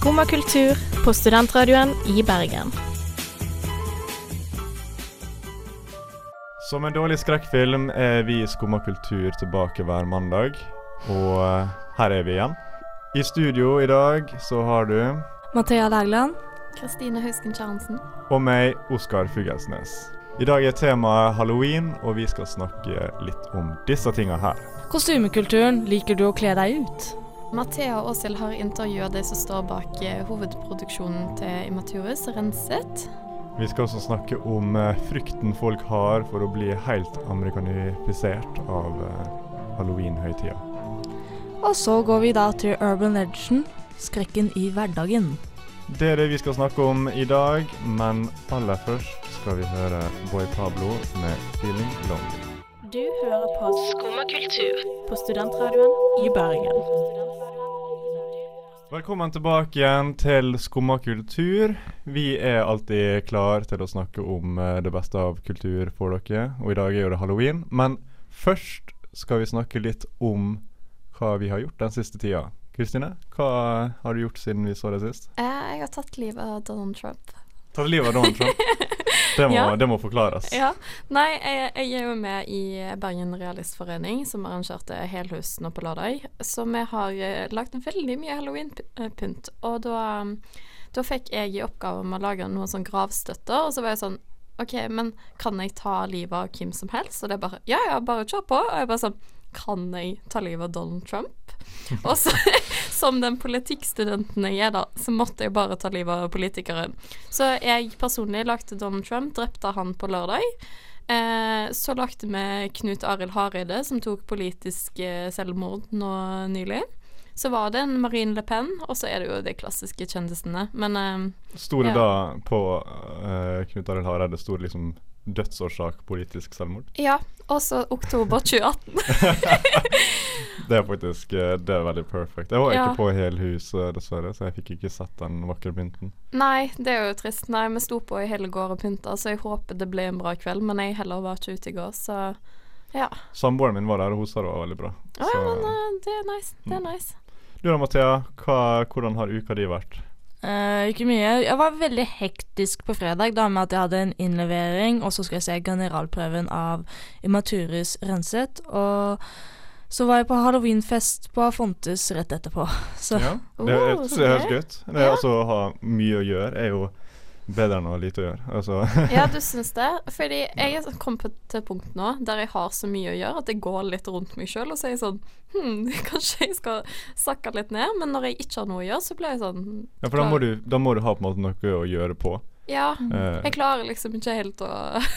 Skumma kultur på studentradioen i Bergen. Som en dårlig skrekkfilm er vi i Skumma kultur tilbake hver mandag. Og eh, her er vi igjen. I studio i dag så har du Mathea Lægland. Kristine Hausken Kjernsen. og meg, Oskar Fugelsnes. I dag er temaet halloween, og vi skal snakke litt om disse tinga her. Kostymekulturen, liker du å kle deg ut? Mathea Aasild har intervjua de som står bak eh, hovedproduksjonen til Immaturus, Renset. Vi skal også snakke om eh, frykten folk har for å bli helt amerikanifisert av eh, halloween-høytida. Og så går vi da til Urban Legend, skrekken i hverdagen. Det er det vi skal snakke om i dag, men aller først skal vi høre Boy Pablo med 'Feeling Long'. Du hører på Skumma kultur på studentradioen i Bergen. Velkommen tilbake igjen til Skumma kultur. Vi er alltid klar til å snakke om eh, det beste av kultur for dere, og i dag er jo det halloween. Men først skal vi snakke litt om hva vi har gjort den siste tida. Kristine, hva har du gjort siden vi så deg sist? Eh, Jeg har tatt livet av Donald Trump. Tatt livet av Donald Trump? Det må, Ja. det må forklares. Ja. Nei, jeg, jeg er jo med i Bergen Realistforening, som arrangerte helhus nå på lørdag. Så vi har eh, lagt veldig mye halloween-pynt. Og da, da fikk jeg i oppgave med å lage noen sånn gravstøtter, og så var jeg sånn OK, men kan jeg ta livet av hvem som helst? Og det er bare Ja, ja, bare kjør på. Og jeg bare sånn Kan jeg ta livet av Donald Trump? Og så, som den politikkstudenten jeg er, da, så måtte jeg bare ta livet av politikere. Så jeg personlig lagde Donald Trump, drepte han på lørdag. Eh, så lagde vi Knut Arild Hareide, som tok politisk eh, selvmord nå nylig. Så var det en Marine Le Pen, og så er det jo de klassiske kjendisene. Men eh, Store Ja. da på eh, Knut Arild Hareide sto det liksom dødsårsak politisk selvmord? ja, også oktober 2018. Det er faktisk eh, Det er veldig perfect. Jeg var Ja. ikke på Helhuset, dessverre, så jeg fikk ikke sett den vakre pynten. Nei, det er jo trist. Nei, vi sto på i hele går og pynta, så jeg håper det ble en bra kveld. Men jeg heller var ikke ute i går, så ja. Samboeren min var der, og hun sa det var veldig bra. Å ja, men eh, det er nice. Det er nice. Du da, Mathea. Hva, hvordan har uka di vært? Eh, ikke mye. Jeg var veldig hektisk på fredag da med at jeg hadde en innlevering, og så skulle jeg se generalprøven av Immaturus renset. Og så var jeg på halloweenfest på Afontes rett etterpå. Så Ja, det, Oh, synes det høres gøy. ut. Det Ja. Å ha mye å gjøre er jo bedre enn å ha lite å gjøre. Altså, Ja, du syns det? Fordi jeg er kommet til et punkt nå der jeg har så mye å gjøre at jeg går litt rundt meg sjøl og sier sånn Hm, kanskje jeg skal sakke litt ned. Men når jeg ikke har noe å gjøre, så blir jeg sånn ja, for da må, du, da må du ha på en måte noe å gjøre på. Ja. Eh, Jeg klarer liksom ikke helt å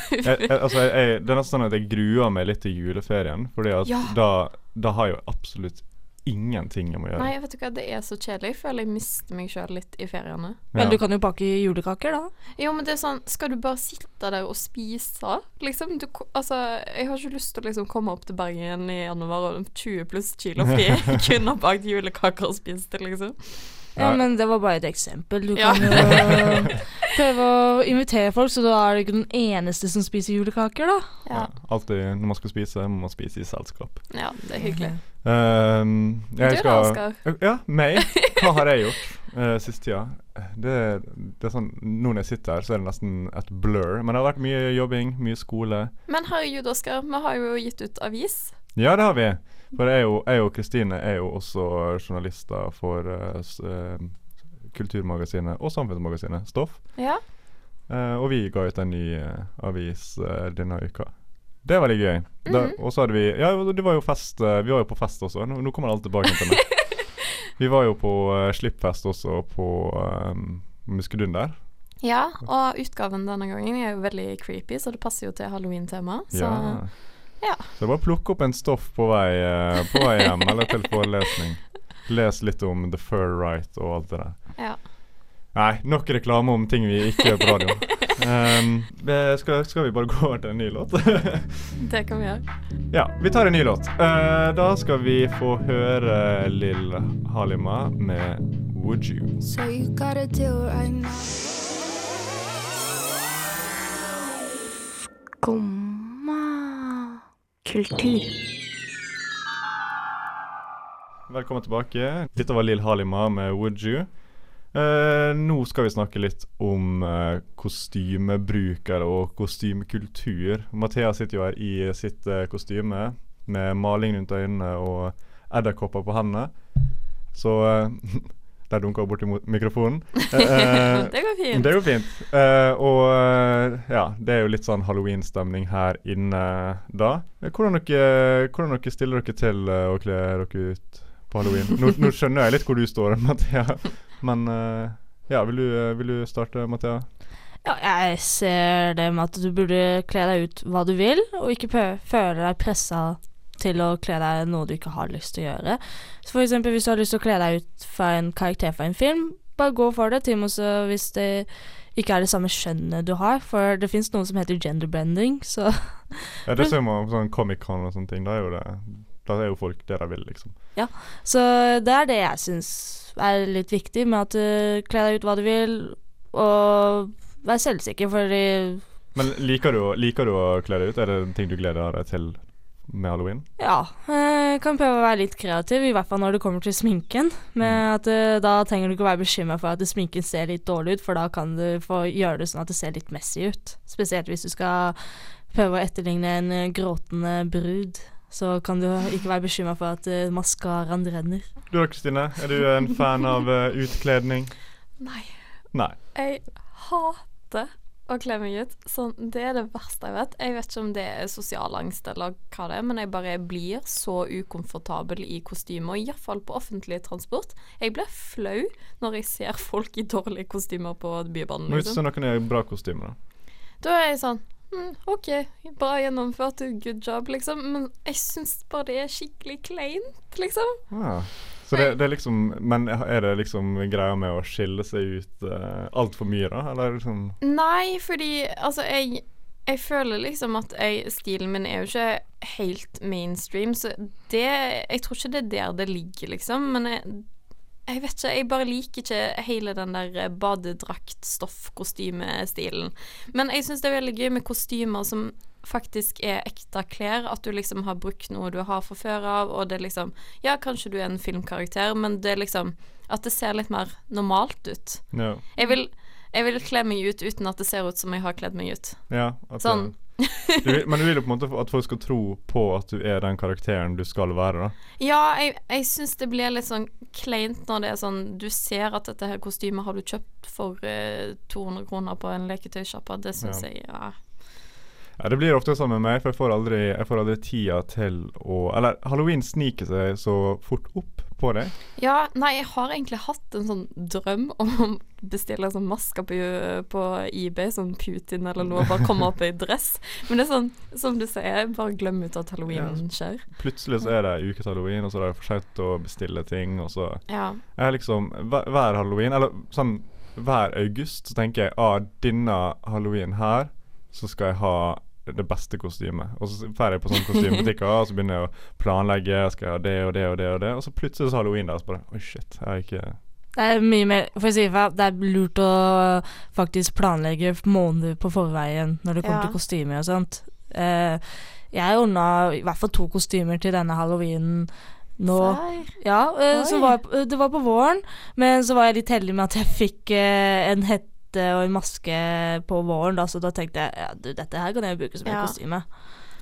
jeg, jeg, altså, jeg, jeg, det er nesten sånn at jeg gruer meg litt til juleferien, Fordi at Ja. da, da har jeg jo absolutt ingenting jeg må gjøre. Nei, vet du hva, det er så kjedelig. Jeg føler jeg mister meg sjøl litt i feriene. Men du kan jo bake julekaker, da. Jo, men det er sånn Skal du bare sitte der og spise? Liksom, du Altså, jeg har ikke lyst til å liksom komme opp til Bergen i januar og 20 pluss kilo fri. Kun ha bakt julekaker og spist det, liksom. Ja, men det var bare et eksempel. Du Ja. kan jo prøve å invitere folk, så da er du ikke den eneste som spiser julekaker, da. Ja, Ja, alltid når man skal spise, må man spise i selskap. ja det er hyggelig. Um, jeg Du da, Oskar? Ja, meg. Hva har jeg gjort uh, siste tida? Det, det er sånn Nå når jeg sitter her, så er det nesten et blur. Men det har vært mye jobbing, mye skole. Men herregud, Oskar, vi har jo gitt ut avis. Ja, det har vi. For jeg og- jeg og Kristine er jo også journalister for uh, Kulturmagasinet og Samfunnsmagasinet Stoff. Ja. Uh, og vi ga ut en ny uh, avis denne uka. Det er veldig gøy. Mm -hmm. og så hadde vi Ja, det var jo fest Vi var jo på fest også. Nå, nå kommer alt tilbake til meg. vi var jo på slippfest også på um, Muskedun der. ja, og utgaven denne gangen er jo veldig creepy, så det passer jo til halloween-tema. Så Ja. Ja. Så bare plukk opp en stoff på vei, eh, på vei hjem, eller til forelesning. Les litt om the fur right og alt det der. Ja. Nei, nok reklame om ting vi ikke gjør på radio. Um, skal, skal vi bare gå over til en ny låt? Det kan vi gjøre. ja, vi tar en ny låt. Uh, da skal vi få høre Lill Halima med Would You. So you gotta do right now. Skumma kultur. Velkommen tilbake. Dette var Lill Halima med Would You. Eh, nå skal vi snakke litt om eh, kostymebrukere og kostymekultur. Mathea sitter jo her i sitt eh, kostyme med maling rundt øynene og edderkopper på hendene. Så eh, Der dunka hun borti mikrofonen. Eh, eh, Det går fint. Det går fint. Eh, og eh, ja, det er jo litt sånn halloween-stemning her inne da. Hvordan dere, hvordan dere stiller dere til eh, å kle dere ut på halloween? Nå, nå skjønner jeg litt hvor du står, Mathea. Men ja, vil du, vil du starte, Mathea? Ja, jeg ser det med at du burde kle deg ut hva du vil, og ikke føle deg pressa til å kle deg noe du ikke har lyst til å gjøre. Så for eksempel hvis du har lyst til å kle deg ut fra en karakter fra en film, bare gå for det. Til og med hvis det ikke er det samme skjønnet du har, for det fins noe som heter genderbending, så Ja, det ser man på sånn Comic-Con og sånne ting. Da er jo det Da er jo folk det de vil, liksom. Ja, Så det er det jeg syns er litt viktig, med at du kler deg ut hva du vil, og vær selvsikker, fordi Men liker du, liker du å kle deg ut? Er det en ting du gleder deg til med halloween? Ja, jeg kan prøve å være litt kreativ, i hvert fall når det kommer til sminken. Men at eh, da trenger du ikke å være bekymra for at sminken ser litt dårlig ut, for da kan du få gjøre det sånn at det ser litt messy ut. Spesielt hvis du skal prøve å etterligne en eh, gråtende brud. Så kan du ikke være bekymra for at uh, maskaraen renner. Du da, Kristine? Er du en fan av eh, utkledning? Nei. Nei. Jeg hater å kle meg ut. Sånn, det er det verste jeg vet. Jeg vet ikke om det er sosial angst eller hva det er, men jeg bare blir så ukomfortabel i kostymer, iallfall på offentlig transport. Jeg blir flau når jeg ser folk i dårlige kostymer på Bybanen. Men hvis Liksom. noen er i bra kostyme, da? Da er jeg sånn hm, OK, bra gjennomført, good job, liksom. Men jeg syns bare det er skikkelig kleint, liksom. Ah. Så det, det er liksom Men er det liksom greia med å skille seg ut uh, altfor mye, da? Eller liksom Nei, fordi altså jeg jeg føler liksom at jeg, stilen min er jo ikke helt mainstream, så det Jeg tror ikke det er der det ligger, liksom, men jeg, jeg vet ikke, jeg bare liker ikke hele den der eh, badedrakt-stoff-kostymestilen. Men jeg syns det er veldig gøy med kostymer som faktisk er ekte klær. At du liksom har brukt noe du har fra før av, og det liksom Ja, kanskje du er en filmkarakter, men det liksom At det ser litt mer normalt ut. Ja. Jeg vil, jeg vil kle meg ut uten at det ser ut som jeg har kledd meg ut. ja Sånn. du, vil- men du vil jo på en måte at folk skal tro på at du er den karakteren du skal være, da. Ja, jeg, jeg syns det blir litt sånn kleint når det er sånn Du ser at dette her kostymet har du kjøpt for eh, 200 kroner på en leketøysjappe. Det syns Ja. jeg ja. Ja, Det blir ofte sånn med meg, for jeg får aldri, jeg får aldri tida til å Eller halloween sniker seg så fort opp på deg. ja, nei, jeg har egentlig hatt en sånn drøm om å bestille en sånn maske på, på eBay, sånn Putin eller noe, bare komme opp i dress. Men det er sånn, som du sier, bare glem ut at halloween skjer. Plutselig så er det ei uke til halloween, og så er det for seint å bestille ting, og så Ja. Jeg har liksom hver, hver halloween, eller sånn hver august, så tenker jeg ah, denne halloween her, så skal jeg ha det beste kostymet. Og så drar jeg på sånne kostymebutikker, og så begynner jeg å planlegge. Skal jeg ha det og det og det og det. Og så plutselig så er halloween der, så bare Oi, shit. Jeg er ikke Det er mye mer For å si ifra, det er lurt å faktisk planlegge måneder på forveien når det kommer Ja. til kostymer og sånt. Eh, jeg ordna i hvert fall to kostymer til denne halloween nå. Ja, eh, så var, jeg det var på våren, men så var jeg litt heldig med at jeg fikk eh, en hette og en maske på våren, da, så da tenkte jeg ja, du, dette her kan jeg bruke som et Ja. kostyme.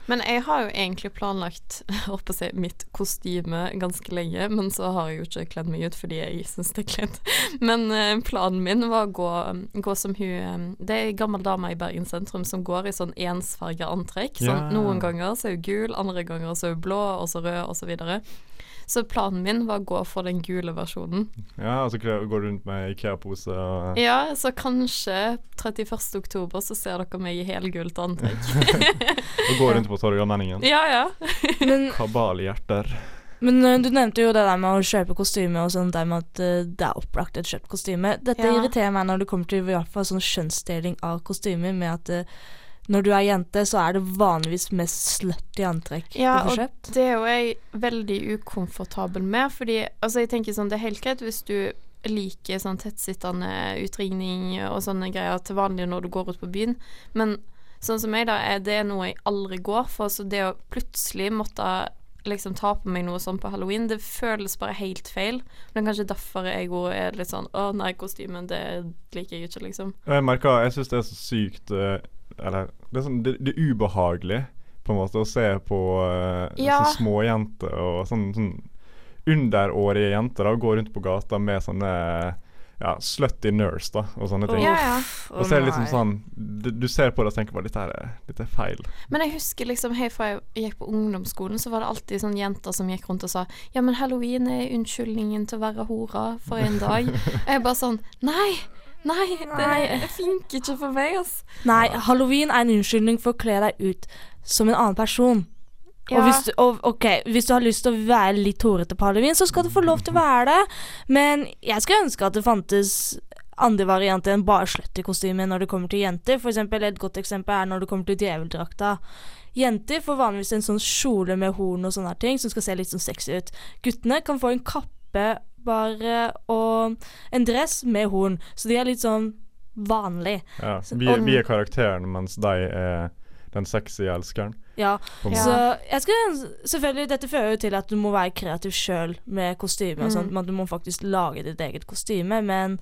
Men jeg har jo egentlig planlagt jeg å si, mitt kostyme ganske lenge, men så har jeg jo ikke kledd meg ut fordi jeg syns det er kledd. Men uh, planen min var å gå, gå som hun eh, Det er ei gammel dame i Bergen sentrum som går i sånn ensfarga antrekk. Sånn, yeah. Noen ganger så er hun gul, andre ganger så er hun blå, og så rød, og så videre. Så planen min var å gå for den gule versjonen. Ja, altså kle- går du rundt med Ikea-pose og Ja, så kanskje 31. oktober så ser dere meg i helgult antrekk. Og går rundt på Torgallmenningen. ja, ja. Men, Kabalhjerter. men eh, du nevnte jo det der med å kjøpe kostyme og sånn, det med at eh, det er opplagt et kjøpt kostyme. Dette Ja. irriterer meg når det kommer til i hvert fall sånn skjønnsdeling av kostymer, med at eh, når du er jente, så er det vanligvis mest slutty antrekk Ja, du får og det er jo jeg veldig ukomfortabel med, fordi altså jeg tenker sånn, det er helt greit hvis du liker sånn tettsittende utringning og sånne greier til vanlig når du går ut på byen, men sånn som meg, da, er det noe jeg aldri går for, så det å plutselig måtte liksom ta på meg noe sånn på halloween, det føles bare helt feil. Men det er kanskje derfor jeg òg er litt sånn Å nei, kostymen, det liker jeg ikke, liksom. Jeg merker, jeg syns det er så sykt eh, Eller det er, sånn, det, det er ubehagelig på en måte å se på uh, Ja. småjenter og sånn, sånn underårige jenter da gå rundt på gata med sånne ja, slutty nurse da, og sånne ting. Ja, ja. Og så er det liksom sånn du, du ser på det og tenker bare dette, er, dette er feil. Men jeg husker liksom helt fra jeg gikk på ungdomsskolen, så var det alltid sånne jenter som gikk rundt og sa Ja, men halloween er unnskyldningen til å være hora for en dag. jeg er bare sånn Nei! Nei, det funker ikke for meg, altså. Nei, halloween er en unnskyldning for å kle deg ut som en annen person. Og Ja. hvis du, og, ok, hvis du har lyst til å være litt hårete på halloween, så skal du få lov til å være det. Men jeg skulle ønske at det fantes andre varianter enn bare slutty-kostyme når det kommer til jenter. For eksempel, et godt eksempel er når det kommer til djeveldrakta. Jenter får vanligvis en sånn kjole med horn og sånne ting som skal se litt sånn sexy ut. Guttene kan få en kappe bare og en dress med horn, så de er litt sånn vanlig. Ja. Vi, vi er karakteren, mens de er den sexy elskeren. Ja, så jeg skal Selvfølgelig, dette fører jo til at du må være kreativ sjøl med kostyme og Mm. sånt, men du må faktisk lage ditt eget kostyme, men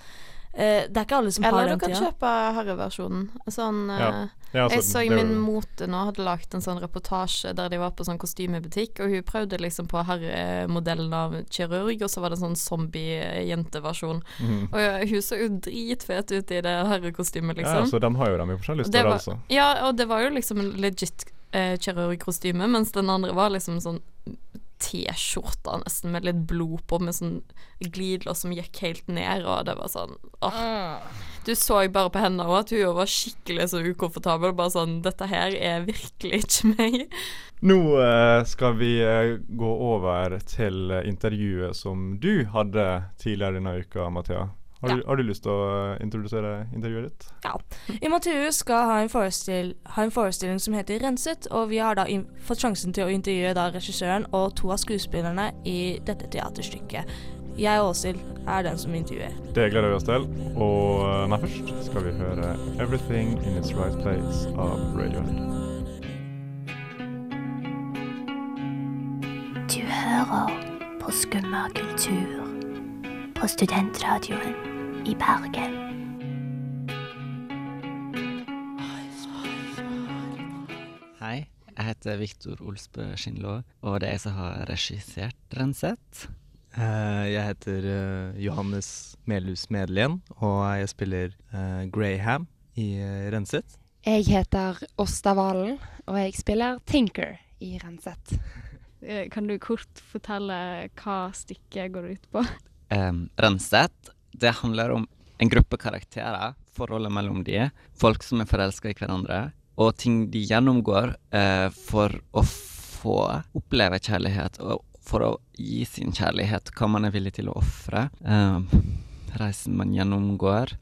eh, det er ikke alle som har Eller du kan kjøpe herreversjonen. Sånn Ja. eh, Ja, altså, Jeg så er min mote nå hadde lagt en sånn reportasje der de var på sånn kostymebutikk, og hun prøvde liksom på herremodellen av kirurg, og så var det en sånn zombie-jenteversjon. Mhm. Og hun så jo dritfet ut i det herrekostymet, Ja, liksom. så de har jo dem i forskjellige steder, var- Ja, og det var jo liksom en legit eh, kirurgkostyme, mens den andre var liksom sånn T-skjorta nesten med litt blod på, med sånn glidelås som gikk helt ned, og det var sånn åh. Du så bare på henne òg at hun var skikkelig så ukomfortabel. Bare sånn Dette her er virkelig ikke meg. Nå eh, skal vi eh, gå over til eh, intervjuet som du hadde tidligere denne uka, Mathea. Har, du, har du lyst til å introdusere intervjuet ditt? Ja. I Imaterius skal ha en, ha en forestilling som heter Renset, og vi har da fått sjansen til å intervjue da regissøren og to av skuespillerne i dette teaterstykket. Jeg og Åshild er den som intervjuer. Det gleder vi oss til. Og eh, nei, først skal vi høre 'Everything in its right place' av Radiohead. Du hører på Skumma kultur. På studentradioen i Bergen. Hei, jeg heter Viktor Olsbø Skinlå, og det er jeg som har regissert Renset. Eh, Jeg heter eh, Johannes Melhus Medelien, og jeg spiller eh, Graham i Renset. Jeg heter Åsta Valen, og jeg spiller Tinker i Renset. Kan du kort fortelle hva stykket går ut på? Um, Renset, det handler om en gruppe karakterer, forholdet mellom de, folk som er forelska i hverandre, og ting de gjennomgår uh, for å få oppleve kjærlighet, og for å gi sin kjærlighet, hva man er villig til å ofre. eh, reisen man gjennomgår,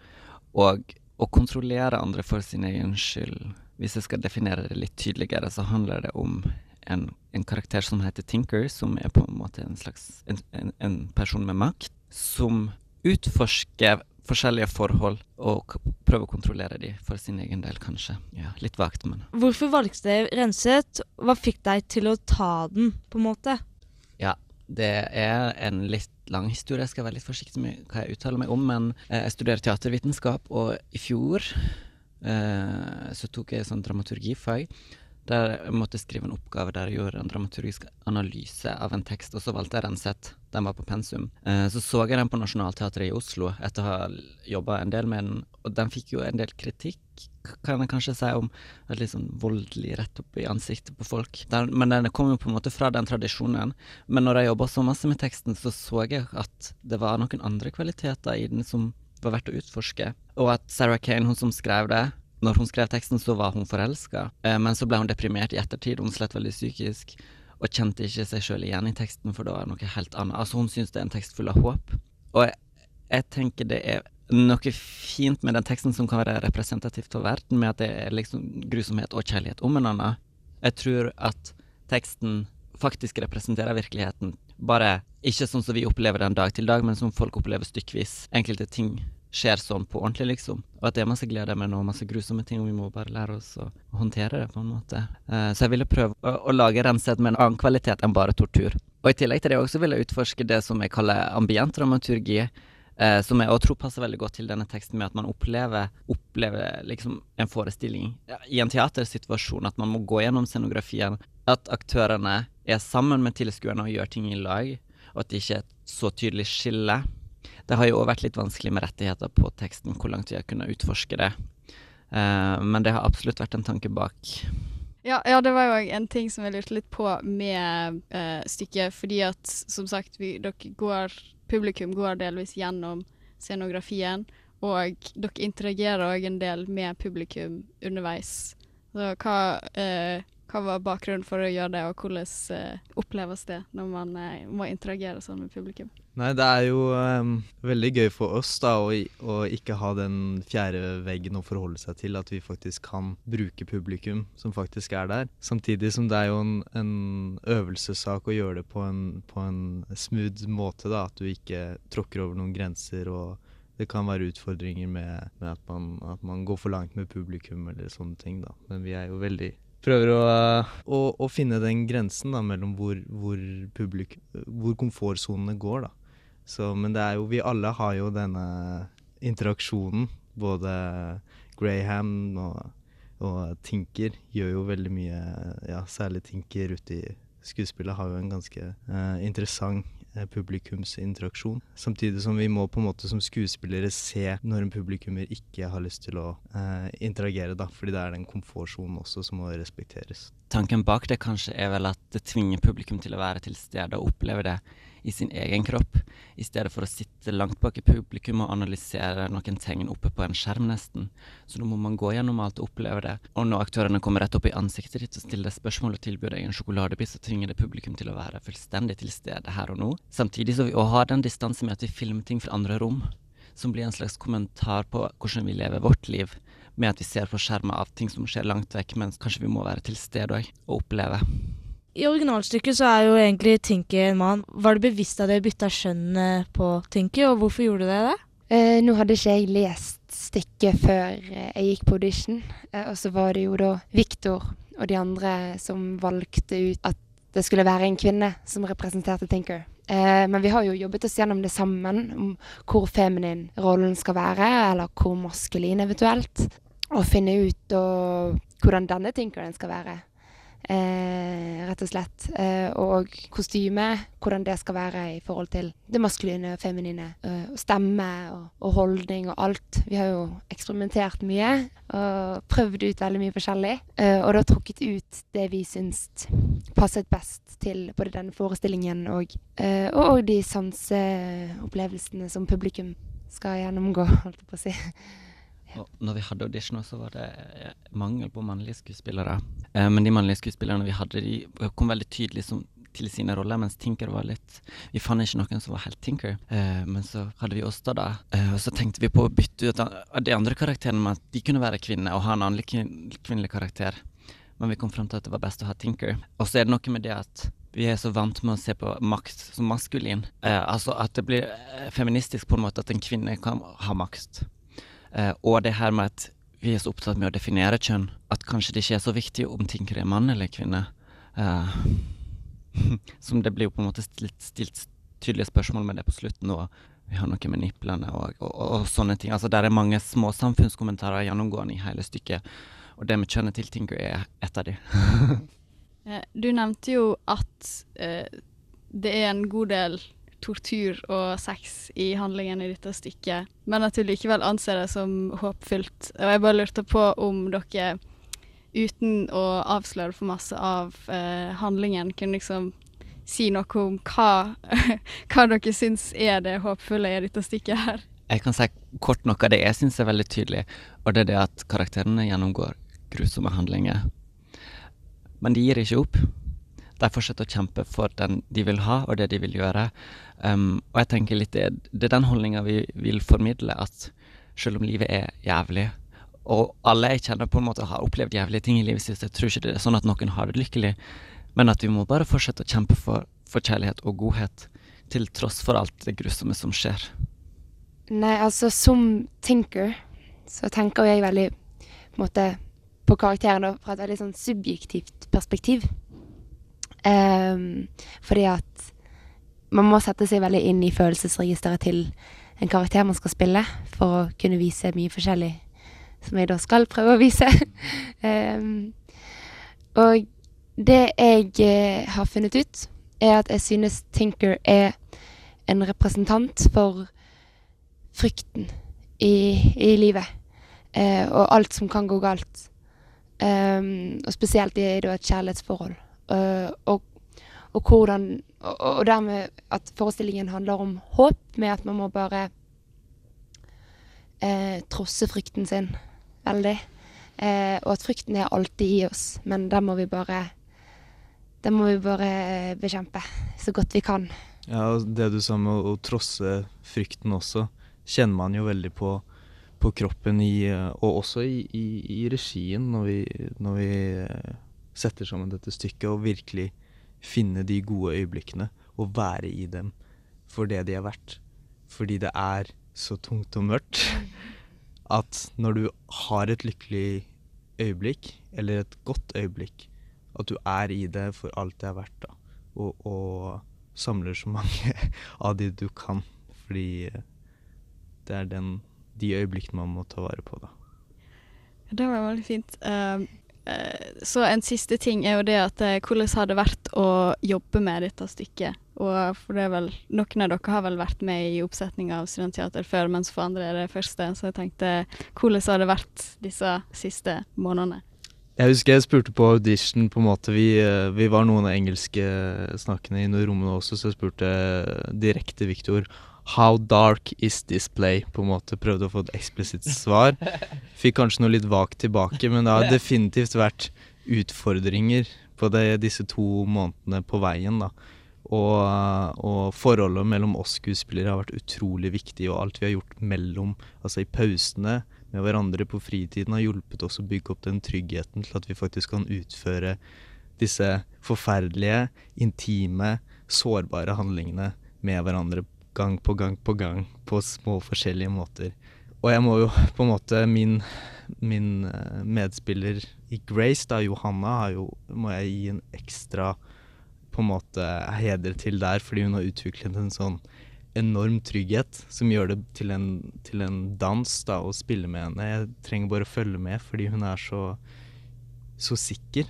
og å kontrollere andre for sin egen skyld. Hvis jeg skal definere det litt tydeligere, så handler det om en, en karakter som heter Tinker, som er på en måte en slags en, en, en person med makt, som utforsker forskjellige forhold og prøver å kontrollere de for sin egen del, kanskje. Ja, litt vagt, men Hvorfor valgte dere Renset? Hva fikk deg til å ta den, på en måte? Ja, det er en litt lang historie. Jeg skal være litt forsiktig med hva jeg uttaler meg om, men eh, jeg studerer teatervitenskap, og i fjor eh, så tok jeg sånn dramaturgifag. Der jeg måtte skrive en oppgave der jeg gjorde en dramaturgisk analyse av en tekst, og så valgte jeg Renset, den var på pensum. Eh, så så jeg den på Nationaltheatret i Oslo etter å ha jobba en del med den, og den fikk jo en del kritikk, kan jeg kanskje si, om et litt sånn voldelig rett opp i ansiktet på folk. Den, men den kom jo på en måte fra den tradisjonen. Men når jeg jobba så masse med teksten, så så jeg at det var noen andre kvaliteter i den som var verdt å utforske, og at Sarah Kane, hun som skrev det, når hun skrev teksten, så var hun forelska, eh, men så ble hun deprimert i ettertid. Hun slet veldig psykisk og kjente ikke seg sjøl igjen i teksten, for det var noe helt annet. Altså, hun syns det er en tekst full av håp. Og jeg, jeg tenker det er noe fint med den teksten som kan være representativt for verden, med at det er liksom grusomhet og kjærlighet om en annen. Jeg tror at teksten faktisk representerer virkeligheten, bare ikke sånn som vi opplever den dag til dag, men som folk opplever stykkevis. Enkelte ting skjer sånn på ordentlig, liksom. Og at det er masse glede med noe, masse grusomme ting, og vi må bare lære oss å håndtere det, på en måte. Eh, så jeg ville prøve å, å lage Renset med en annen kvalitet enn bare tortur. Og i tillegg til det også vil jeg utforske det som jeg kaller ambient dramaturgi, eh, som jeg også tror passer veldig godt til denne teksten, med at man opplever, opplever liksom en forestilling i en teatersituasjon, at man må gå gjennom scenografien, at aktørene er sammen med tilskuerne og gjør ting i lag, og at det ikke er et så tydelig skille. Det har jo òg vært litt vanskelig med rettigheter på teksten, hvor langt vi har kunnet utforske det. Eh, men det har absolutt vært en tanke bak. Ja, ja, det var jo en ting som jeg lurte litt på med eh, stykket, fordi at som sagt, vi, dere går, publikum går delvis gjennom scenografien, og dere interagerer òg en del med publikum underveis. Så hva, eh, hva var bakgrunnen for å gjøre det, og hvordan eh, oppleves det når man eh, må interagere sånn med publikum? Nei, det er jo um, veldig gøy for oss da å, å ikke ha den fjerde veggen å forholde seg til, at vi faktisk kan bruke publikum som faktisk er der. Samtidig som det er jo en, en øvelsessak å gjøre det på en, på en smooth måte, da, at du ikke tråkker over noen grenser og det kan være utfordringer med, med at, man, at man går for langt med publikum eller sånne ting, da. Men vi er jo veldig Prøver å, å, å finne den grensen da, mellom hvor, hvor, hvor komfortsonene går, da. Så, men det er jo Vi alle har jo denne interaksjonen. Både Graham og, og Tinker gjør jo veldig mye Ja, særlig Tinker ute i skuespillet har jo en ganske eh, interessant eh, publikumsinteraksjon. Samtidig som vi må på en måte som skuespillere se når en publikummer ikke har lyst til å eh, interagere, da. Fordi det er den komfortsonen også som må respekteres. Tanken bak det kanskje er vel at det tvinger publikum til å være til stede og oppleve det i sin egen kropp, i stedet for å sitte langt bak i publikum og analysere noen tegn oppe på en skjerm, nesten. Så nå må man gå gjennom alt og oppleve det. Og når aktørene kommer rett opp i ansiktet ditt og stiller spørsmål og tilbyr deg en sjokoladebit, så tvinger det publikum til å være fullstendig til stede her og nå. Samtidig så vi òg har den distanse med at vi filmer ting fra andre rom, som blir en slags kommentar på hvordan vi lever vårt liv, med at vi ser på skjermer av ting som skjer langt vekk, mens kanskje vi må være til stede òg, og oppleve. I originalstykket så er jo egentlig Tinky en mann. Var det bevisst at dere bytta kjønn på Tinky, og hvorfor gjorde dere det? Eh, nå hadde ikke jeg lest stykket før eh, jeg gikk på audition, eh, og så var det jo da Victor og de andre som valgte ut at det skulle være en kvinne som representerte Tinker. Eh, men vi har jo jobbet oss gjennom det sammen, om hvor feminin rollen skal være, eller hvor maskulin eventuelt. Og finne ut og, hvordan denne Tinkeren skal være. Eh, rett og slett. Eh, og kostyme, hvordan det skal være i forhold til det maskuline og feminine. Eh, og stemme og, og holdning og alt. Vi har jo eksperimentert mye og prøvd ut veldig mye forskjellig. Eh, og da trukket ut det vi syns passet best til både denne forestillingen og, eh, og, de sanseopplevelsene som publikum skal gjennomgå, holdt jeg på å si. Når vi hadde audition, så var det eh, mangel på mannlige skuespillere. Eh, men de mannlige skuespillerne vi hadde, de kom veldig tydelig som, til sine roller, mens Tinker var litt Vi fant ikke noen som var helt Tinker. Eh, men så hadde vi Åsta, da. Eh, og så tenkte vi på å bytte ut an- de andre karakterene med at de kunne være kvinner, og ha en annen kvin kvinnelig karakter. Men vi kom fram til at det var best å ha Tinker. Og så er det noe med det at vi er så vant med å se på makt som maskulin. Eh, altså at det blir eh, feministisk på en måte at en kvinne kan ha makt. Eh, og det her med at vi er så opptatt med å definere kjønn, at kanskje det ikke er så viktig om ting er mann eller kvinne. Eh, som det blir jo på en måte stilt, stilt tydelige spørsmål med det på slutten, og vi har noe med nipplene og, og, og, og sånne ting. Altså Der er mange små samfunnskommentarer gjennomgående i hele stykket, og det med kjønnet til Tinker er et av de. Eh, Du nevnte jo at eh, det er en god del tortur og sex i handlingen i dette stykket, men at du likevel anser det som håpfullt. Og jeg bare lurte på om dere, uten å avsløre for masse av eh, handlingen, kunne liksom si noe om hva, hva dere syns er det håpfulle i dette stykket her. Jeg kan si kort noe av det jeg syns er veldig tydelig, og det er det at karakterene gjennomgår grusomme handlinger. Men de gir ikke opp. De fortsetter å kjempe for den de vil ha, og det de vil gjøre. Um, og jeg tenker litt det, det er den holdninga vi vil formidle, at selv om livet er jævlig, og alle jeg kjenner på en måte har opplevd jævlige ting i livet sitt, jeg tror ikke det er sånn at noen har det lykkelig, men at vi må bare fortsette å kjempe for, for kjærlighet og godhet, til tross for alt det grusomme som skjer. Nei, altså som tinker så tenker jeg veldig på måte på karakteren fra et veldig sånn subjektivt perspektiv. Um, fordi at man må sette seg veldig inn i følelsesregisteret til en karakter man skal spille, for å kunne vise mye forskjellig, som jeg da skal prøve å vise. um, og det jeg eh, har funnet ut, er at jeg synes Tinker er en representant for frykten i, i livet. Eh, og alt som kan gå galt. Um, og spesielt i et kjærlighetsforhold. Uh, og, og hvordan og, og dermed at forestillingen handler om håp, med at man må bare eh, trosse frykten sin veldig. Eh, og at frykten er alltid i oss, men den må vi bare Den må vi bare bekjempe så godt vi kan. Ja, og det du sa med å, å trosse frykten også, kjenner man jo veldig på, på kroppen i, eh, og også i, i, i regien når vi, når vi eh, setter sammen dette stykket, og virkelig finne de gode øyeblikkene og være i dem for det de er verdt. Fordi det er så tungt og mørkt at når du har et lykkelig øyeblikk, eller et godt øyeblikk, at du er i det for alt det er verdt, da. Og, og samler så mange av de du kan. Fordi det er den, de øyeblikkene man må ta vare på, da. Det var veldig fint. Uh, så en siste ting er jo det at eh, hvordan har det vært å jobbe med dette stykket? Og for det er vel, Noen av dere har vel vært med i oppsetninga av Studentteater før, mens for andre er det første. Så jeg tenkte, hvordan har det vært disse siste månedene? Jeg husker jeg spurte på audition på en måte Vi, eh, vi var noen engelske snakkende i noen rommene også, så jeg spurte direkte Victor How dark is this play? På en måte Prøvde å få et eksplisitt svar. Fikk kanskje noe litt vagt tilbake, men det har definitivt vært utfordringer på det, disse to månedene på veien. da. Og, og forholdet mellom oss skuespillere har vært utrolig viktig, og alt vi har gjort mellom, altså i pausene med hverandre på fritiden, har hjulpet oss å bygge opp den tryggheten til at vi faktisk kan utføre disse forferdelige, intime, sårbare handlingene med hverandre gang på gang på gang på små forskjellige måter. Og jeg må jo på en måte Min, min eh, medspiller i Grace, da, Johanna, jo, må jeg gi en ekstra på en måte heder til der, fordi hun har utviklet en sånn enorm trygghet som gjør det til en, til en dans da, å spille med henne. Jeg trenger bare å følge med, fordi hun er så, så sikker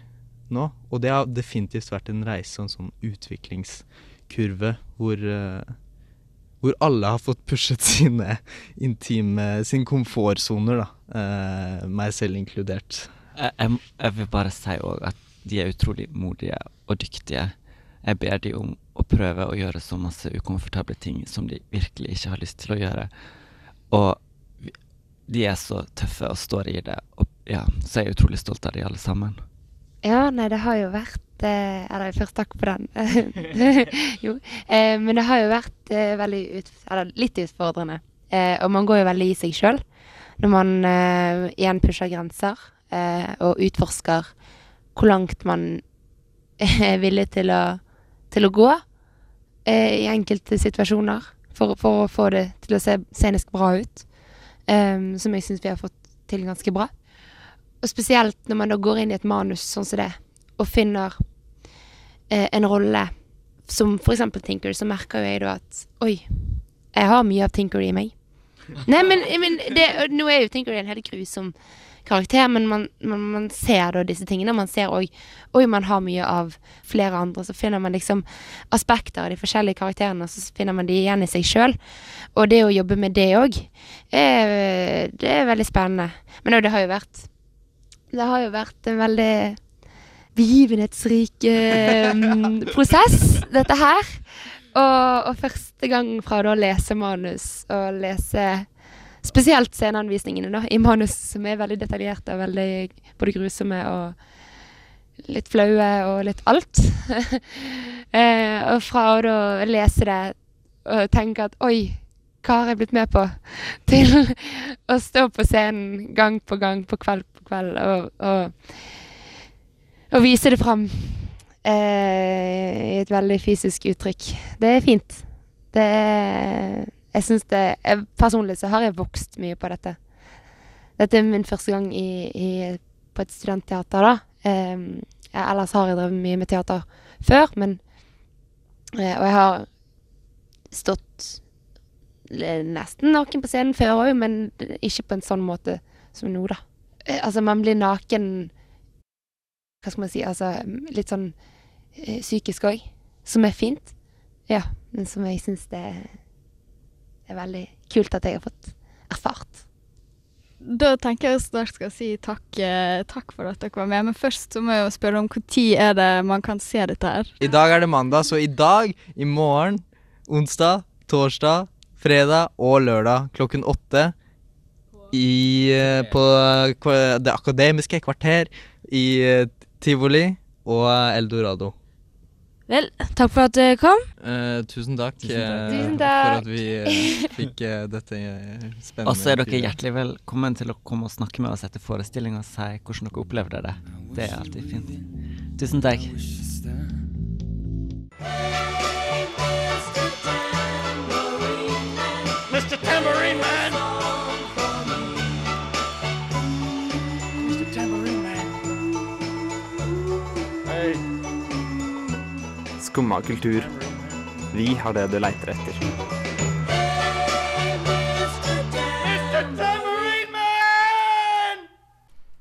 nå. Og det har definitivt vært en reise, og en sånn utviklingskurve, hvor, eh, hvor alle har fått pushet sine intime Sin komfortsoner, da. Eh, meg selv inkludert. Jeg, jeg, jeg vil bare si òg at de er utrolig modige og dyktige. Jeg ber de om å prøve å gjøre så masse ukomfortable ting som de virkelig ikke har lyst til å gjøre. Og de er så tøffe og står i det, og ja, så er jeg utrolig stolt av de alle sammen. Ja, nei, det har jo vært eh, Eller først takk for den. jo. Eh, men det har jo vært eh, veldig ut, eller litt utfordrende. Eh, og man går jo veldig i seg sjøl når man eh, igjen pusher grenser eh, og utforsker hvor langt man er villig til å, til å gå eh, i enkelte situasjoner for, for å få det til å se scenisk bra ut. som jeg syns vi har fått til ganske bra. Og spesielt når man da går inn i et manus sånn som det, og finner eh, en rolle som eksempel Tinker, så merker jo jeg da at oi, jeg har mye av Tinker i meg. Nei, men, men det, nå er jo Tinker en helt grusom karakter, men man, man, man ser da disse tingene. Man ser òg Oi, man har mye av flere andre. Så finner man liksom aspekter av de forskjellige karakterene, og så finner man de igjen i seg sjøl. Og det å jobbe med det òg, det er veldig spennende. Men òg, det har jo vært Det har jo vært en veldig begivenhetsrik eh, prosess, dette her. Og, og første gang fra da å lese manus og lese spesielt sceneanvisningene da, i manus, som er veldig detaljerte og veldig både grusomme og litt flaue og litt alt. eh, og fra å da lese det og tenke at oi, hva har jeg blitt med på? Til å stå på scenen gang på gang, på kveld på kveld, og, og, og vise det fram eh, i et veldig fysisk uttrykk. Det er fint. Det er Jeg syns det jeg, Personlig så har jeg vokst mye på dette. Dette er min første gang i, i, på et studentteater, da. Eh, jeg, ellers har jeg drevet mye med teater før, men eh, Og jeg har stått nesten naken på scenen før òg, men ikke på en sånn måte som nå, da. Eh, altså, man blir naken Hva skal man si Altså litt sånn eh, psykisk òg, som er fint. Ja, men som jeg syns det er veldig kult at jeg har fått erfart. Da tenker jeg snart skal si takk, eh, takk for at dere var med, men først så må jeg jo spørre om når er det man kan se dette her? I dag er det mandag, så i dag, i morgen, onsdag, torsdag, fredag og lørdag klokken åtte i, eh, på Det akademiske kvarter i tivoli og Eldorado. Vel, takk for at du kom. Eh, tusen takk, Tusen takk. eh, for at vi eh, fikk eh, dette eh, spennende Og så er dere hjertelig velkommen til å komme og snakke med oss etter forestillinga og si hvordan dere opplevde det. Det er alltid fint. Tusen takk. Mr. Tambourine Skumma kultur. Vi har det du leiter etter.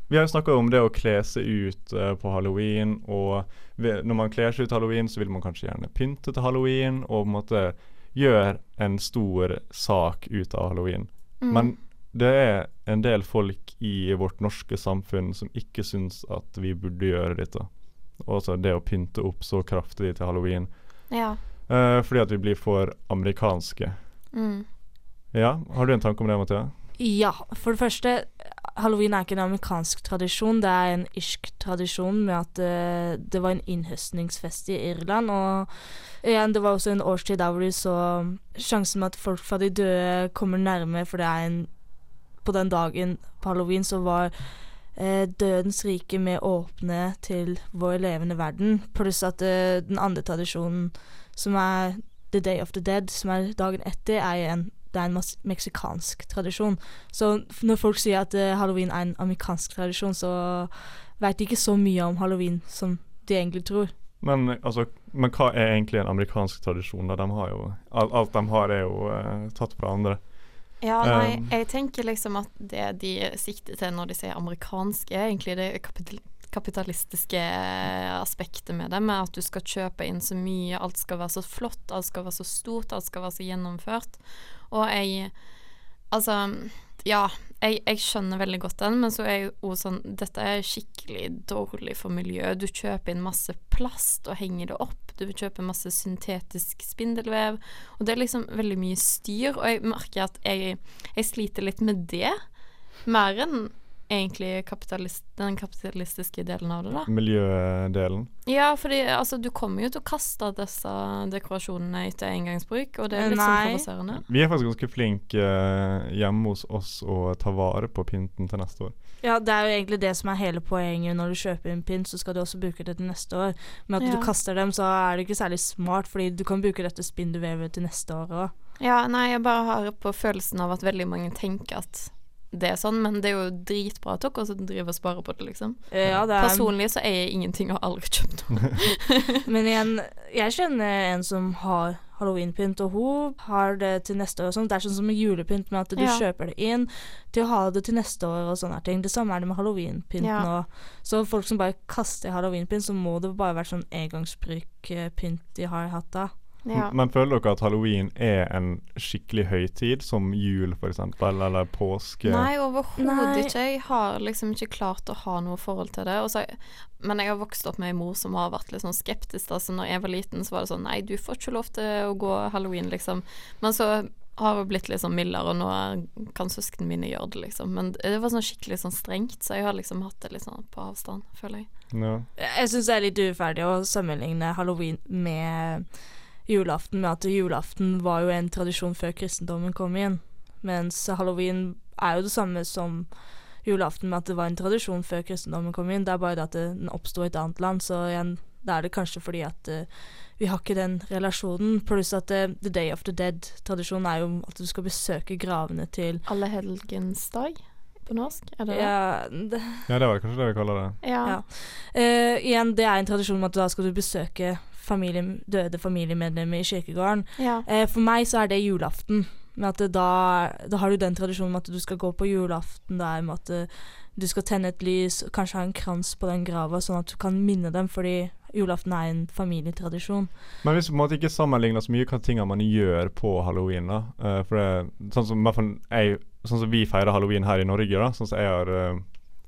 Vi har jo snakka om det å kle seg ut eh, på halloween, og når man kler seg ut halloween, så vil man kanskje gjerne pynte til halloween, og på en måte gjøre en stor sak ut av halloween. Mm. Men det er en del folk i vårt norske samfunn som ikke syns at vi burde gjøre dette. Altså det å pynte opp så kraftig til halloween. Ja. Uh, fordi at vi blir for amerikanske. Mm. Ja, har du en tanke om det, Mathea? Ja, for det første, halloween er ikke en amerikansk tradisjon, det er en irsk tradisjon med at eh, det var en innhøstningsfest i Irland, og igjen, det var også en årstid der hvor du så sjansen med at folk fra de døde kommer nærme, for det er en På den dagen på halloween så var dødens rike med åpne til vår levende verden, pluss at eh, den andre tradisjonen, som er The Day of the Dead, som er dagen etter, er en det er en meksikansk tradisjon. Så når folk sier at eh, halloween er en amerikansk tradisjon, så vet de ikke så mye om halloween som de egentlig tror. Men, altså, men hva er egentlig en amerikansk tradisjon? De jo, alt, de har, er jo eh, tatt fra andre. Ja, nei, Um, jeg tenker liksom at det de sikter til når de sier amerikansk, er egentlig det kapital kapitalistiske aspektet med det, med at du skal kjøpe inn så mye, alt skal være så flott, alt skal være så stort, alt skal være så gjennomført. Og jeg Altså, ja, jeg, jeg skjønner veldig godt den, men så er jo sånn Dette er skikkelig dårlig for miljøet. Du kjøper inn masse plast og henger det opp. Du kjøper masse syntetisk spindelvev. Og det er liksom veldig mye styr, og jeg merker at jeg, jeg sliter litt med det. Mer enn egentlig kapitalist, den kapitalistiske delen av det, da. Miljødelen. Ja, fordi altså, du kommer jo til å kaste disse dekorasjonene etter engangsbruk, og det er litt sånn provoserende. Vi er faktisk ganske flinke eh, hjemme hos oss å ta vare på pynten til neste år. Ja, det er jo egentlig det som er hele poenget. Når du kjøper en pynt, så skal du også bruke det til neste år. Men at Ja. du kaster dem, så er det ikke særlig smart, fordi du kan bruke dette spinn du vever til neste år òg. Ja, nei, jeg bare har på følelsen av at veldig mange tenker at det er sånn, men det er jo dritbra at dere også driver og sparer på det, liksom. Ja, det er- Personlig så eier jeg ingenting og har aldri kjøpt noe. Men igjen, Jeg kjenner en som har halloweenpynt, og hun har det til neste år og sånn. Det er sånn som med julepynt, med at du Ja. kjøper det inn til å ha det til neste år og sånne ting. Det samme er det med halloweenpynt Ja. nå. Så folk som bare kaster halloweenpynt, så må det bare være sånn engangsbruk-pynt de har hatt da. Ja. Men føler dere at halloween er en skikkelig høytid, som jul f.eks., eller påske? Nei, overhodet ikke. Jeg har liksom ikke klart å ha noe forhold til det. Også, men jeg har vokst opp med en mor som har vært litt sånn skeptisk. Da. Så når jeg var liten, så var det sånn Nei, du får ikke lov til å gå halloween, liksom. Men så har det blitt litt sånn mildere, og nå er- kan søsknene mine gjøre det, liksom. Men det var sånn skikkelig sånn strengt, så jeg har liksom hatt det litt sånn på avstand, føler jeg. Ja. Jeg syns det er litt uferdig å sammenligne halloween med julaften, med at julaften var jo en tradisjon før kristendommen kom inn. Mens halloween er jo det samme som julaften, med at det var en tradisjon før kristendommen kom inn. Det er bare det at den oppsto i et annet land, så igjen, da er det kanskje fordi at uh, vi har ikke den relasjonen. Pluss at uh, The Day of the Dead-tradisjonen er jo at du skal besøke gravene til Allehelgensdag på norsk, er det? Ja, det Ja, det var kanskje det vi kaller det. Ja. Eh, igjen, det er en tradisjon med at da skal du besøke familie, døde familiemedlemmer i kirkegården. Ja. Eh, for meg så er det julaften. Med at da, da har du den tradisjonen med at du skal gå på julaften der med at eh, du skal tenne et lys, kanskje ha en krans på den grava, sånn at du kan minne dem, fordi julaften er en familietradisjon. Men hvis vi på en måte ikke sammenligner så mye hva tingene man gjør på halloween, da Uh, For det, sånn som, i hvert fall jeg, sånn som vi feirer halloween her i Norge, da sånn som jeg har uh,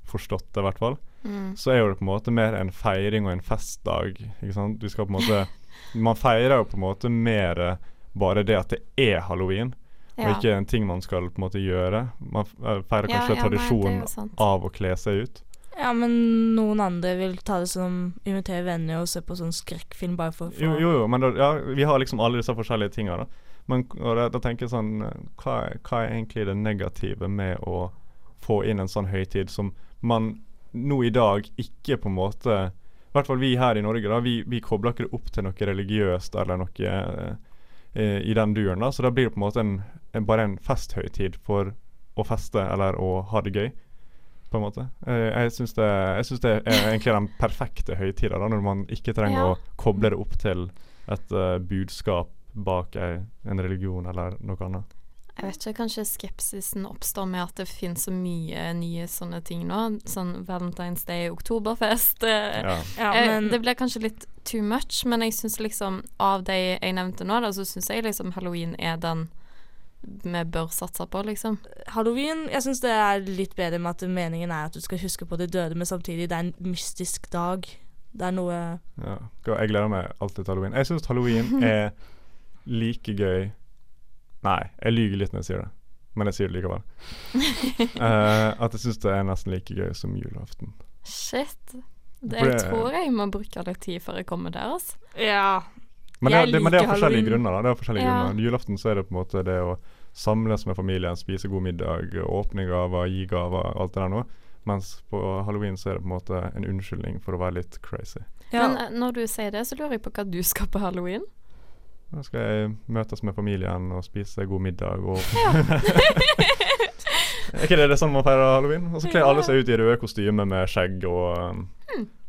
forstått det, i hvert fall, Mm. så er jo det på en måte mer en feiring og en festdag. Ikke sant? Du skal på en måte Man feirer jo på en måte mer eh, bare det at det er halloween, Ja. og ikke en ting man skal på en måte gjøre. Man eh, feirer kanskje ja, ja, tradisjonen av å kle seg ut. Ja, men noen andre vil ta det som invitere venner og se på sånn skrekkfilm bare for å Jo, jo, jo men da, ja, vi har liksom alle disse forskjellige tinga, da. Men og da, da tenker jeg sånn eh, hva, hva er egentlig det negative med å få inn en sånn høytid som man nå i dag ikke på en måte I hvert fall vi her i Norge, da. Vi, vi kobler ikke det opp til noe religiøst eller noe eh, eh, i den duren. da Så da blir det på en måte en, en, bare en festhøytid for å feste eller å ha det gøy. På en måte. Eh, jeg syns det, det er egentlig den perfekte høytida, da, når man ikke trenger Ja. å koble det opp til et uh, budskap bak ei, en religion eller noe annet. Jeg vet ikke, kanskje skepsisen oppstår med at det finnes så mye nye sånne ting nå. Sånn Valentine's Day, oktoberfest. eh, Ja. Ja, eh, men- Det blir kanskje litt too much, men jeg syns liksom av de jeg nevnte nå, da, så syns jeg liksom halloween er den vi bør satse på, liksom. Halloween, jeg syns det er litt bedre med at meningen er at du skal huske på de døde, men samtidig det er en mystisk dag. Det er noe Ja. Jeg gleder meg alltid til halloween. Jeg syns halloween er like gøy Nei, jeg lyver litt når jeg sier det, men jeg sier det likevel. uh, at jeg syns det er nesten like gøy som julaften. Shit. Det, jeg tror jeg må bruke litt tid før jeg kommer der, altså. Ja. Men det, det, men det er forskjellige grunner. da Det er forskjellige Ja. grunner Julaften så er det på en måte det å samles med familien, spise god middag, åpne gaver, gi gaver, alt det der noe. Mens på halloween så er det på en måte en unnskyldning for å være litt crazy. Men eh, når du sier det, så lurer jeg på hva du skal på halloween. Da skal jeg møtes med familien og spise god middag og Er ikke det, det sånn man feirer halloween? Og så kler alle seg ut i røde kostymer med skjegg og um,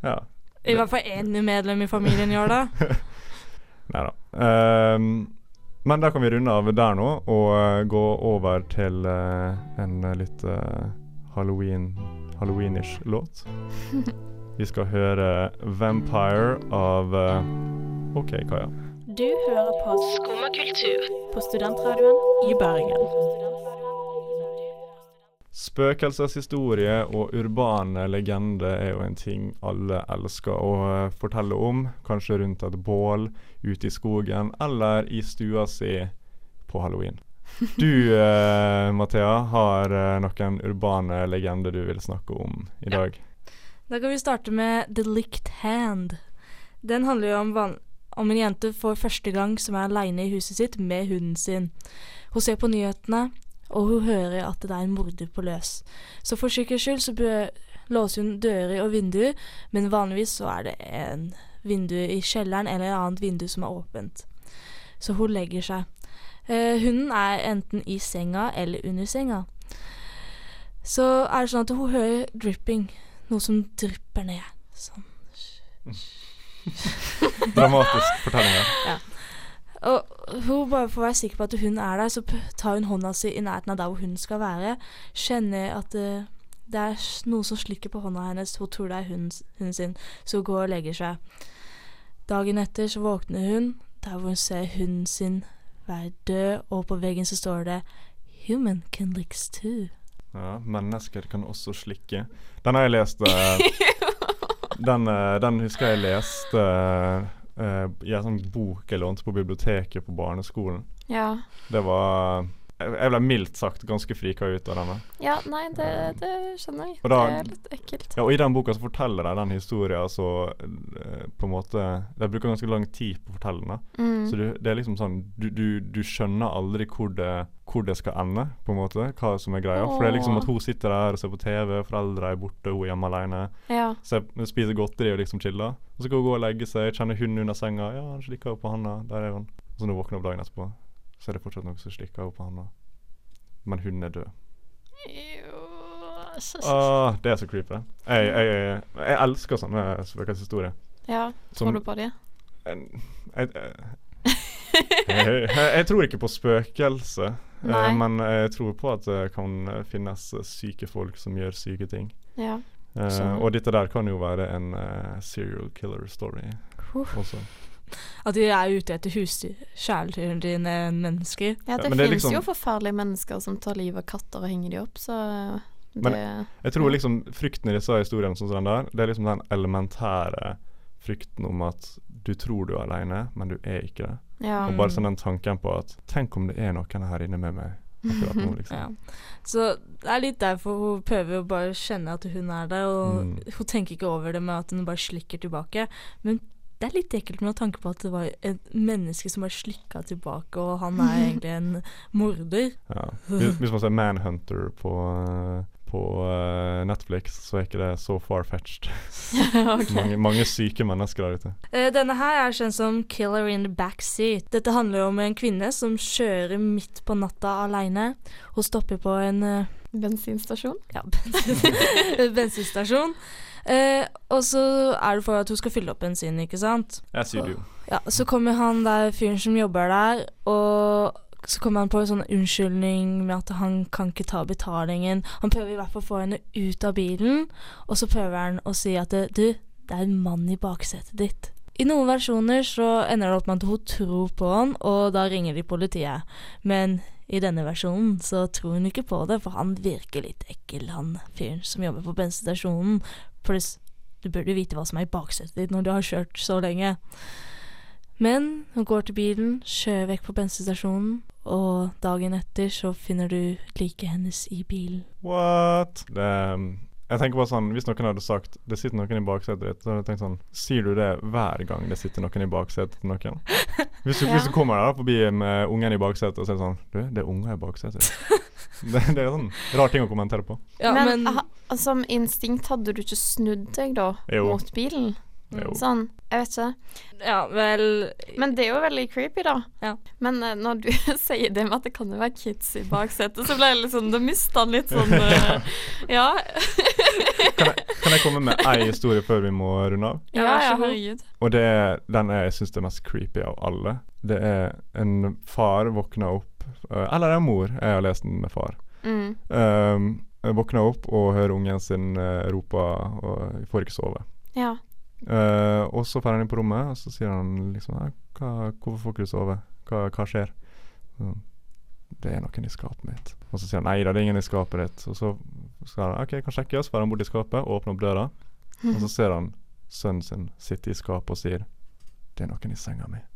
Ja. I hvert fall én medlem i familien gjør det. Nei da. Um, men da kan vi runde av der nå og eh, gå over til uh, en litt uh, halloween halloweenish låt. Vi skal høre 'Vampire' av uh, OK, Kaja. Du hører på Skumma kultur på studentradioen i Bergen. Spøkelseshistorie og urbane legender er jo en ting alle elsker å eh, fortelle om. Kanskje rundt et bål, ute i skogen eller i stua si på halloween. Du, eh, Mathea, har eh, noen urbane legender du vil snakke om i dag. Da kan vi starte med The Licked Hand. Den handler jo om, van om en jente for første gang som er aleine i huset sitt med hunden sin. Hun ser på nyhetene, og hun hører at det er en morder på løs. Så for sikkerhets skyld så låser hun dører og vinduer, men vanligvis så er det en vindu i kjelleren eller et annet vindu som er åpent. Så hun legger seg. Eh, hunden er enten i senga eller under senga. Så er det sånn at hun hører dripping, noe som drypper ned. Sånn. Dramatisk fortelling. Ja. Og hun bare for å være sikker på at hun er der, så tar hun hånda si i nærheten av der hvor hun skal være. Kjenner at det, det er noen som slikker på hånda hennes. Hun tror det er hunden, hunden sin, så hun går og legger seg. Dagen etter så våkner hun der hvor hun ser hunden sin være død, og på veggen så står det 'Human can licks too'. Ja, mennesker kan også slikke. Den har jeg lest eh, den, eh, den husker jeg leste uh, i en sånn bok jeg lånte på biblioteket på barneskolen. Ja. Det var Jeg ble mildt sagt ganske frika ut av denne. Ja, nei, det, det skjønner jeg. Da- det er litt ekkelt. Ja, og I den boka så forteller de den historien så eh, på en måte De bruker ganske lang tid på å fortelle den. Mm. Så du, det er liksom sånn du, du, du skjønner aldri hvor det, hvor det skal ende, på en måte. Hva som er greia. For det er liksom at hun sitter der og ser på TV, foreldre er borte, hun er hjemme alene. Ja. Så jeg spiser godteri og liksom chiller. Og så kan hun gå og legge seg, kjenne hunden under senga. Ja, han slikker på handa. Der er hun. Og så når hun våkner opp dagen etterpå, så er det fortsatt noe som slikker henne på handa. Men hunden er død. Åh, det er så creepy. Jeg, jeg, jeg, jeg elsker sånne spøkelseshistorier. Ja, tror du på det? Jeg, jeg, tror ikke på spøkelse, eh, men jeg tror på at det kan finnes syke folk som gjør syke ting. Ja, uh, og dette der kan jo være en uh, serial killer story Uff. også. At de er ute etter husdyr, kjæledyrene dine mennesker. Ja, det, men det finnes liksom- jo forferdelige mennesker som tar livet av katter og henger de opp, så det Men jeg tror liksom frykten i disse historiene sånn som den der, det er liksom den elementære frykten om at du tror du er alene, men du er ikke det. Ja. Og bare sånn den tanken på at tenk om det er noen her inne med meg akkurat nå, liksom. Ja. Så det er litt derfor hun prøver å bare kjenne at hun er der, og Mm. hun tenker ikke over det med at hun bare slikker tilbake. Men det er litt ekkelt med tanke på at det var et menneske som var slikka tilbake, og han er egentlig en morder. Ja. Hvis, man ser Manhunter på, eh, på eh, Netflix, så er ikke det så far-fetched. okay. mange, mange syke mennesker der ute. Eh, Denne her er kjent som 'Killer in the Backseat'. Dette handler om en kvinne som kjører midt på natta aleine. Hun stopper på en Bensinstasjon? Ja, bensin- bensinstasjon. Eh, og så er det for at hun skal fylle opp bensin, ikke sant? As you do. Ja, så kommer han der fyren som jobber der, og så kommer han på en sånn unnskyldning med at han kan ikke ta betalingen. Han prøver i hvert fall å få henne ut av bilen, og så prøver han å si at du, det er en mann i baksetet ditt. I noen versjoner så ender det opp med at hun tror på han, og da ringer de politiet. Men i denne versjonen så tror hun ikke på det, for han virker litt ekkel, han fyren som jobber på bensinstasjonen. Pluss, du burde vite hva som er i baksetet ditt når du har kjørt så lenge. Men hun går til bilen, kjører vekk på bensinstasjonen, og dagen etter så finner du liket hennes i bilen. What? Det, um, jeg tenker bare sånn Hvis noen hadde sagt det sitter noen i baksetet ditt, så hadde jeg tenkt sånn Sier du det hver gang det sitter noen i baksetet til noen? Hvis du, Ja. hvis du kommer der forbi med ungen i baksetet og sier sånn Du, det er unger i baksetet det, det er sånn rar ting å kommentere på. Ja, men men- ha, som instinkt hadde du ikke snudd deg da Jo. mot bilen? Sånn, jeg vet ikke. Ja, vel Men det er jo veldig creepy, da. Ja. Men uh, når du sier det med at det kan jo være kids i baksetet, så ble jeg litt sånn Da mista han litt sånn uh, Ja. Kan jeg komme med ei historie før vi må runde av? Ja, ja, herregud. Og det er den jeg syns er mest creepy av alle. Det er en far våkna opp uh, Eller en mor, jeg har lest den med far. Mm. Um, våkna opp og hører ungen sin uh, rope og får ikke sove. Ja. Eh, og så drar han inn på rommet, og så sier han liksom hva, 'Hvorfor får ikke du sove? Hva, hva skjer?' Så, 'Det er noen i skapet mitt.' Og så sier han 'Nei da, det er ingen i skapet ditt'. Og så skal han 'OK, jeg kan sjekke', så drar han bort i skapet, åpner opp døra, og så ser han sønnen sin sitte i skapet og sier 'Det er noen i senga mi'.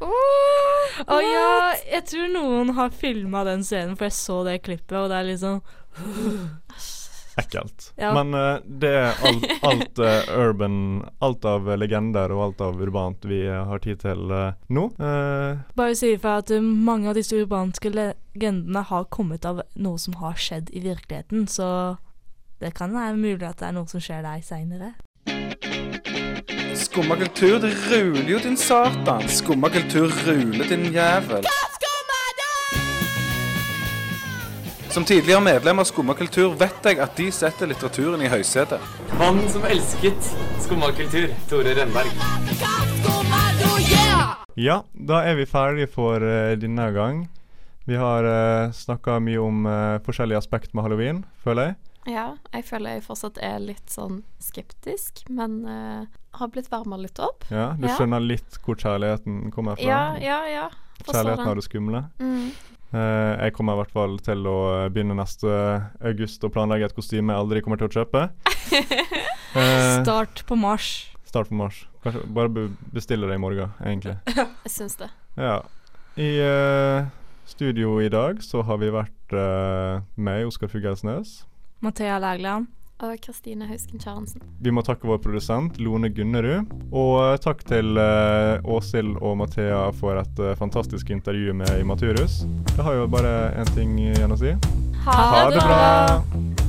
Å ja, jeg tror noen har filma den scenen, for jeg så det klippet, og det er liksom Ekkelt. Ja. Men uh, det er alt, alt uh, urban Alt av legender og alt av urbant vi eh, har tid til uh, nå. Eh, Bare si ifra at mange av disse urbanske legendene har kommet av noe som har skjedd i virkeligheten, så det kan være mulig at det er noe som skjer deg seinere. Skumma kultur, det ruler jo, din satan. Skumma kultur ruler, din jævel. Som tidligere medlem av Skumma kultur vet jeg at de setter litteraturen i høysetet. Mannen som elsket skummakultur, Tore Rønberg. Ja, da er vi ferdige for uh, denne gang. Vi har uh, snakka mye om uh, forskjellige aspekt med halloween, føler jeg. Ja, jeg føler jeg fortsatt er litt sånn skeptisk, men uh, har blitt varma litt opp. Ja, Du skjønner litt hvor kjærligheten kommer fra? Ja, ja, ja. Forstår Kjærligheten av det skumle. Mm. Eh, jeg kommer i hvert fall til å eh, begynne neste august å planlegge et kostyme jeg aldri kommer til å kjøpe. Eh, Start på mars. Start på mars. Kanskje bare bestille det i morgen, egentlig. Jeg syns det. Ja. I uh, studio i dag så har vi vært uh, med Oskar Fugelsnes. Mathea Lægland. Og Kristine Hausken Kjærensen. Vi må takke vår produsent Lone Gunnerud. Og eh, takk til eh, Åshild og Mathea for et eh, fantastisk intervju med Imaturus. Det har jo bare én ting igjen å si. Ha det bra!